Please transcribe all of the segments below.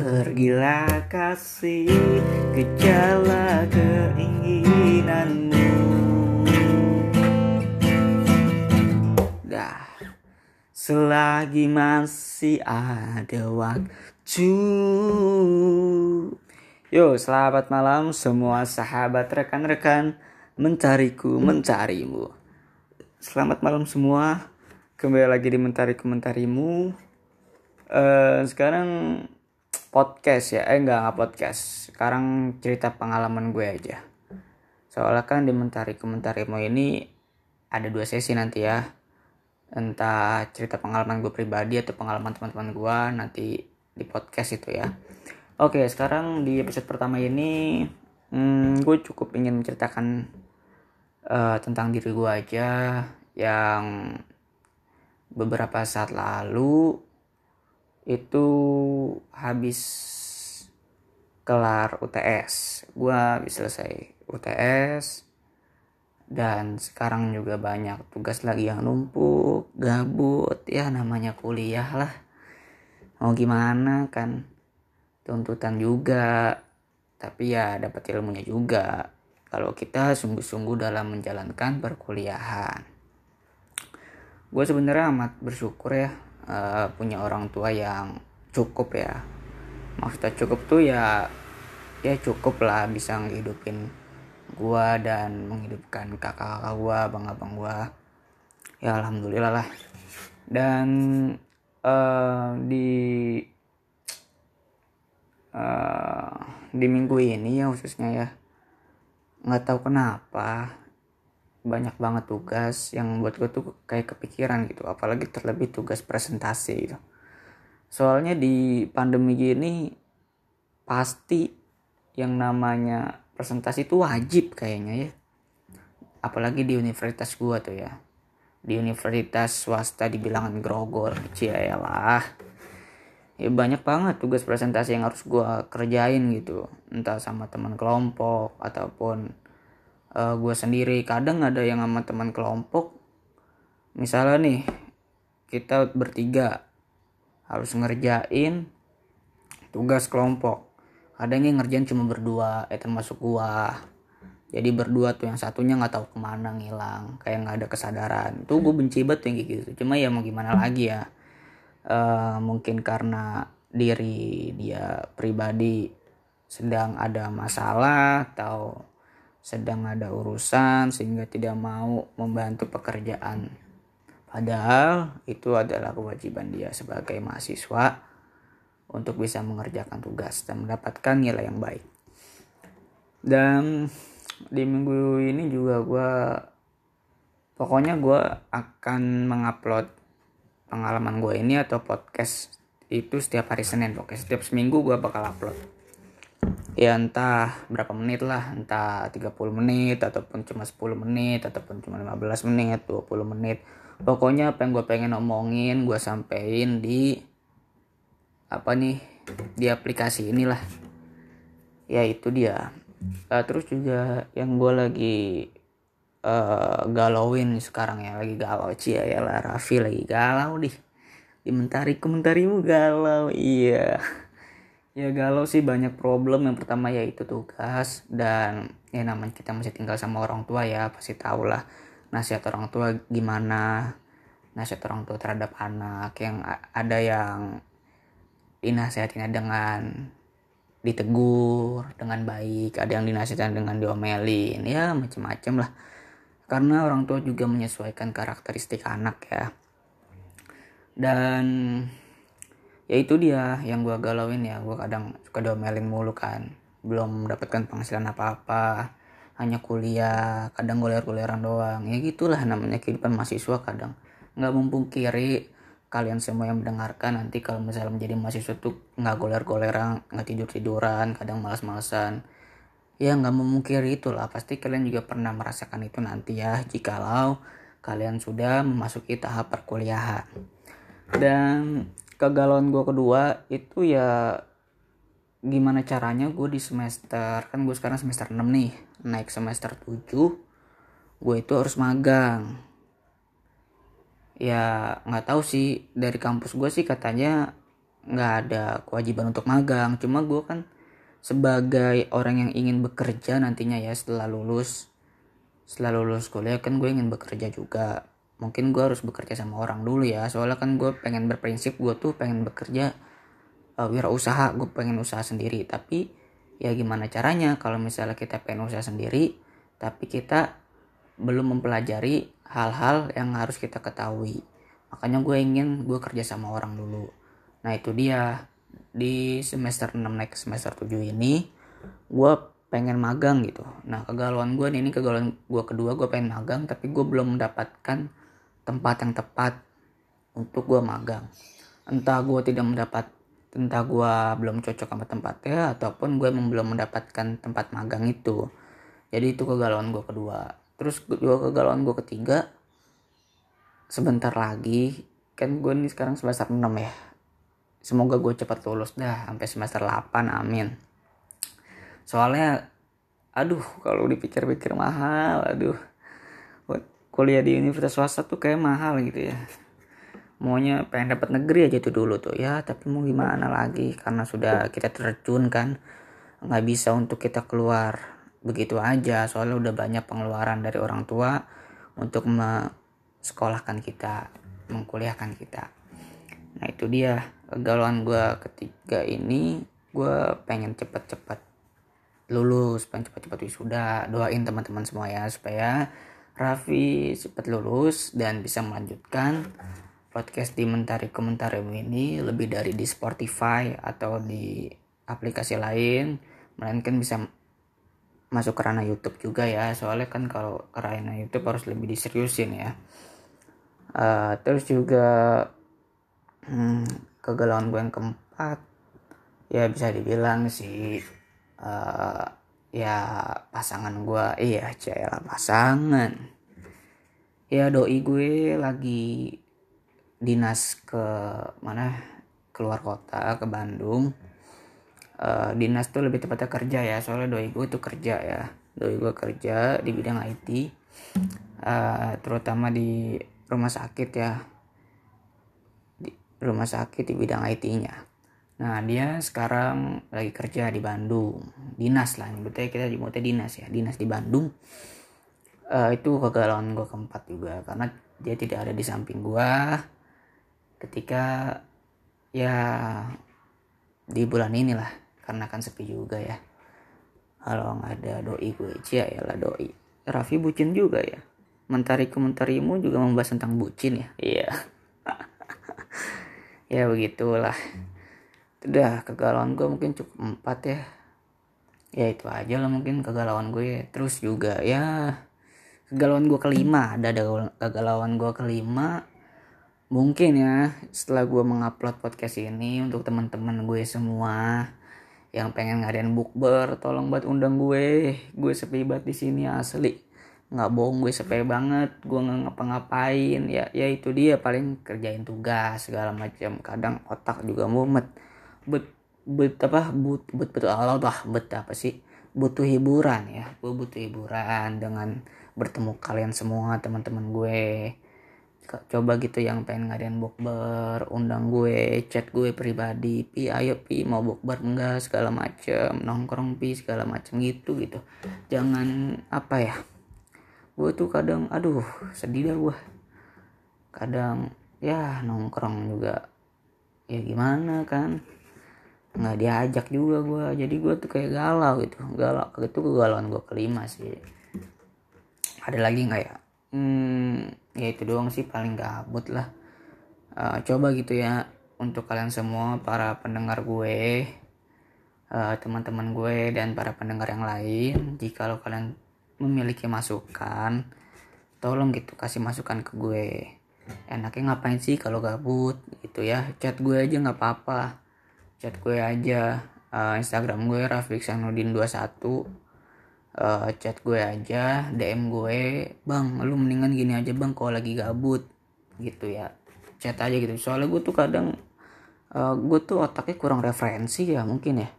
Pergilah kasih gejala keinginanmu. Dah Selagi masih ada waktu. Yo selamat malam semua sahabat rekan-rekan. Mencariku mencarimu. Selamat malam semua. Kembali lagi di Mentariku Mentarimu. Uh, Sekarang podcast ya. Eh enggak enggak podcast. Sekarang cerita pengalaman gue aja. Soalnya kan di mentari komentari mau ini ada dua sesi nanti ya. Entah cerita pengalaman gue pribadi atau pengalaman teman-teman gue nanti di podcast itu ya. Oke sekarang di episode pertama ini hmm, gue cukup ingin menceritakan uh, tentang diri gue aja yang beberapa saat lalu itu habis kelar UTS gue habis selesai UTS dan sekarang juga banyak tugas lagi yang numpuk gabut ya namanya kuliah lah. Mau gimana kan? Tuntutan juga. Tapi ya dapat ilmunya juga. Kalau kita sungguh-sungguh dalam menjalankan perkuliahan. Gue sebenarnya amat bersyukur ya uh, punya orang tua yang cukup ya. Maksudnya cukup tuh ya ya cukup lah bisa ngehidupin gua dan menghidupkan kakak-kakak gua abang-abang gua. Ya alhamdulillah lah. Dan uh, di uh, di minggu ini ya khususnya ya nggak tahu kenapa banyak banget tugas yang buat gue tuh kayak kepikiran gitu. Apalagi terlebih tugas presentasi gitu. Soalnya di pandemi gini pasti yang namanya presentasi itu wajib kayaknya ya. Apalagi di universitas gue tuh ya. Di universitas swasta di bilangan grogol lah. Ya banyak banget tugas presentasi yang harus gue kerjain gitu. Entah sama teman kelompok ataupun uh, eh, gue sendiri. Kadang ada yang sama teman kelompok. Misalnya nih kita bertiga harus ngerjain tugas kelompok. Kadang yang ngerjain cuma berdua eh termasuk gua. Jadi berdua tuh yang satunya nggak tahu ke mana ngilang. Kayak nggak ada kesadaran. Tuh gue benci banget yang kayak gitu. Cuma ya mau gimana lagi ya? Uh, mungkin karena diri dia pribadi sedang ada masalah atau sedang ada urusan sehingga tidak mau membantu pekerjaan. Padahal itu adalah kewajiban dia sebagai mahasiswa untuk bisa mengerjakan tugas dan mendapatkan nilai yang baik. Dan di minggu ini juga gue pokoknya gue akan mengupload pengalaman gue ini atau podcast itu setiap hari Senin pokoknya setiap seminggu gue bakal upload ya entah berapa menit lah. Entah 30 menit ataupun cuma 10 menit ataupun cuma 15 menit 20 menit. Pokoknya apa yang gue pengen omongin gue sampein di apa nih di aplikasi inilah. Ya itu dia. Uh, terus juga yang gue lagi uh, galauin sekarang ya. Lagi galau cia. Ya lah Raffi lagi galau nih komentari komentarimu galau iya ya galau sih banyak problem. Yang pertama yaitu tugas. Dan ya namanya kita masih tinggal sama orang tua ya pasti tau lah nasihat orang tua gimana. Nasihat orang tua terhadap anak yang ada yang dinasihatinnya dengan ditegur dengan baik. Ada yang dinasihatkan dengan diomelin. Ya macem-macem lah. Karena orang tua juga menyesuaikan karakteristik anak ya. Dan ya itu dia yang gue galauin ya. Gue kadang suka domelin mulu kan. Belum mendapatkan penghasilan apa-apa. Hanya kuliah kadang goler-goleran doang. Ya gitulah namanya kehidupan mahasiswa kadang. Nggak kiri kalian semua yang mendengarkan nanti kalau misalnya menjadi mahasiswa tuh nggak goler-goleran nggak tidur-tiduran kadang malas-malasan. Ya nggak memungkiri itulah. Pasti kalian juga pernah merasakan itu nanti ya jikalau kalian sudah memasuki tahap perkuliahan. Dan kegalauan gue kedua itu ya gimana caranya gue di semester kan gue sekarang semester 6 nih naik semester 7 gue itu harus magang. Ya nggak tahu sih dari kampus gue sih katanya nggak ada kewajiban untuk magang cuma gue kan sebagai orang yang ingin bekerja nantinya ya setelah lulus setelah lulus kuliah kan gue ingin bekerja juga mungkin gue harus bekerja sama orang dulu ya. Soalnya kan gue pengen berprinsip gue tuh pengen bekerja uh, wirausaha gue pengen usaha sendiri. Tapi ya gimana caranya? Kalau misalnya kita pengen usaha sendiri tapi kita belum mempelajari hal-hal yang harus kita ketahui. Makanya gue ingin gue kerja sama orang dulu. Nah itu dia. Di semester 6 naik semester 7 ini gue pengen magang gitu. Nah kegalauan gue ini kegalauan gue kedua gue pengen magang tapi gue belum mendapatkan tempat yang tepat untuk gue magang. Entah gue tidak mendapat entah gue belum cocok sama tempatnya ataupun gue belum mendapatkan tempat magang itu. Jadi itu kegalauan gue kedua. Terus juga kegalauan gue ketiga sebentar lagi kan gue nih sekarang semester 6 ya. Semoga gue cepat lulus dah sampai semester 8 amin. Soalnya aduh kalau dipikir-pikir mahal aduh kuliah di universitas swasta tuh kayak mahal gitu ya. Maunya pengen dapat negeri aja tuh dulu tuh. Ya tapi mau gimana lagi? Karena sudah kita terjun kan nggak bisa untuk kita keluar. Begitu aja soalnya udah banyak pengeluaran dari orang tua untuk sekolahkan kita mengkuliahkan kita. Nah itu dia kegalauan gue ketiga ini. Gue pengen cepet-cepet lulus pengen cepet-cepet wisuda. Doain teman-teman semua ya supaya Raffi cepet lulus dan bisa melanjutkan podcast di Mentari Komentar ini lebih dari di Spotify atau di aplikasi lain melainkan bisa masuk ke ranah YouTube juga ya. Soalnya kan kalau ke ranah YouTube harus lebih diseriusin ya. Uh, terus juga hmm, kegalauan gue yang keempat ya bisa dibilang sih uh, ya pasangan gue iya cila pasangan. Ya doi gue lagi dinas ke mana? Keluar kota ke Bandung. Uh, dinas tuh lebih tepatnya kerja ya soalnya doi gue tuh kerja ya. Doi gue kerja di bidang IT uh, eh, terutama di rumah sakit ya. Di rumah sakit di bidang IT-nya nah dia sekarang lagi kerja di Bandung. Dinas lah nyebutnya kita nyebutnya dinas ya dinas di Bandung. Uh, itu kegalauan gue keempat juga karena dia tidak ada di samping gue ketika ya di bulan inilah karena kan sepi juga ya. Kalau nggak ada doi gue cia ya lah doi. Raffi bucin juga ya. Mentari komentarimu juga membahas tentang bucin ya? Iya. Ya begitulah udah kegalauan gue mungkin cukup empat ya. Ya itu aja lah mungkin kegalauan gue terus juga ya kegalauan gue kelima. Ada ada kegalauan gue kelima. Mungkin ya setelah gue mengupload podcast ini untuk teman-teman gue semua yang pengen ngadain bukber tolong buat undang gue gue sepi banget di sini asli. Nggak bohong gue sepi banget. Gue nggak ngapa-ngapain. Ya ya itu dia paling kerjain tugas segala macam. Kadang otak juga mumet but but apa but but betul Allah but apa sih? Butuh hiburan ya. Gue butuh hiburan dengan bertemu kalian semua teman-teman gue. Coba gitu yang pengen ngadain bukber undang gue chat gue pribadi pi ayo pi mau bukber enggak segala macem nongkrong pi segala macem gitu gitu. Jangan apa ya gue tuh kadang aduh sedih dah gue kadang ya nongkrong juga ya gimana kan nggak diajak juga gue jadi gue tuh kayak galau gitu. Galau. Itu kegalauan gue kelima sih. Ada lagi nggak ya? Hmm, ya itu doang sih. Paling gabut lah. Uh, coba gitu ya. Untuk kalian semua para pendengar gue uh, teman-teman gue dan para pendengar yang lain. Jika lo kalian memiliki masukan tolong gitu kasih masukan ke gue. Enaknya ngapain sih kalau gabut? Gitu ya. Chat gue aja nggak apa-apa chat gue aja. Uh, Instagram gue Rafiq Sanudin 21 uh, chat gue aja DM gue. Bang lu mendingan gini aja bang kalau lagi gabut. Gitu ya. Chat aja gitu. Soalnya gue tuh kadang uh, gue tuh otaknya kurang referensi ya mungkin ya.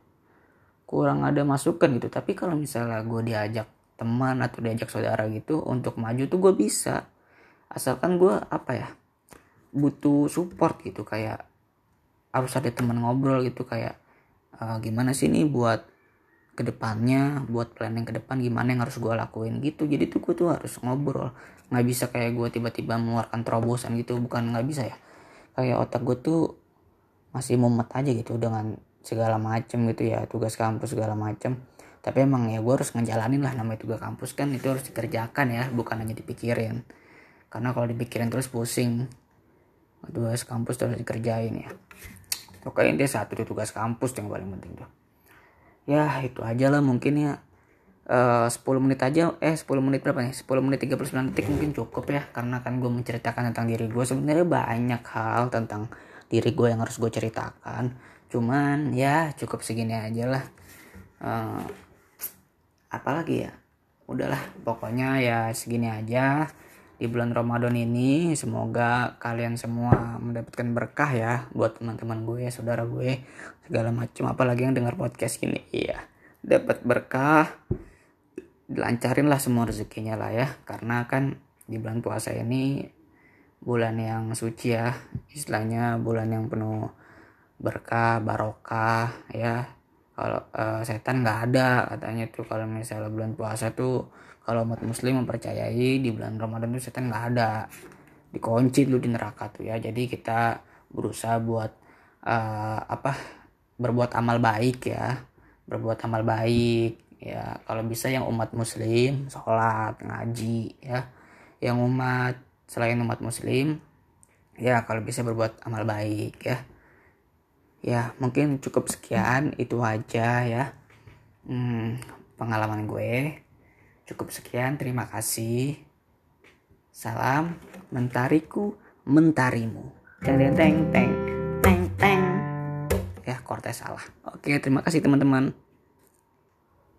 Kurang ada masukan gitu. Tapi kalau misalnya gue diajak teman atau diajak saudara gitu untuk maju tuh gue bisa. Asalkan gue apa ya butuh support gitu. Kayak harus ada teman ngobrol gitu kayak uh, gimana sih nih buat ke depannya buat planning ke depan gimana yang harus gue lakuin? Gitu. Jadi tuh gue tuh harus ngobrol. Nggak bisa kayak gue tiba-tiba mengeluarkan terobosan gitu bukan nggak bisa ya. Kayak otak gue tuh masih mumet aja gitu dengan segala macem gitu ya tugas kampus segala macem. Tapi emang ya gue harus ngejalanin lah namanya tugas kampus kan itu harus dikerjakan ya bukan hanya dipikirin. Karena kalau dipikirin terus pusing. Tugas kampus terus dikerjain ya pokoknya dia satu tugas kampus yang paling penting tuh. Ya itu aja lah mungkin ya. Uh, 10 menit aja eh 10 menit berapa nih? 10 menit 39 detik mungkin cukup ya karena kan gue menceritakan tentang diri gue sebenarnya banyak hal tentang diri gue yang harus gue ceritakan. Cuman ya cukup segini aja lah. Uh, apalagi ya? Udahlah pokoknya ya segini aja di bulan Ramadan ini. Semoga kalian semua mendapatkan berkah ya buat teman-teman gue saudara gue segala macam apalagi yang dengar podcast ini. Iya dapat berkah. Dilancarin lah semua rezekinya lah ya. Karena kan di bulan puasa ini bulan yang suci ya. Istilahnya bulan yang penuh berkah barokah ya kalau uh, setan nggak ada katanya tuh. Kalau misalnya bulan puasa tuh kalau umat muslim mempercayai di bulan ramadan tuh setan nggak ada. Dikunci dulu di neraka tuh ya. Jadi kita berusaha buat uh, apa berbuat amal baik ya. Berbuat amal baik ya. Kalau bisa yang umat muslim sholat ngaji ya. Yang umat selain umat muslim ya kalau bisa berbuat amal baik ya ya mungkin cukup sekian. Itu aja ya. Hmm, pengalaman gue. Cukup sekian. Terima kasih. Salam mentariku mentarimu. Teng teng teng teng. Teng ya kortes salah. Oke terima kasih teman-teman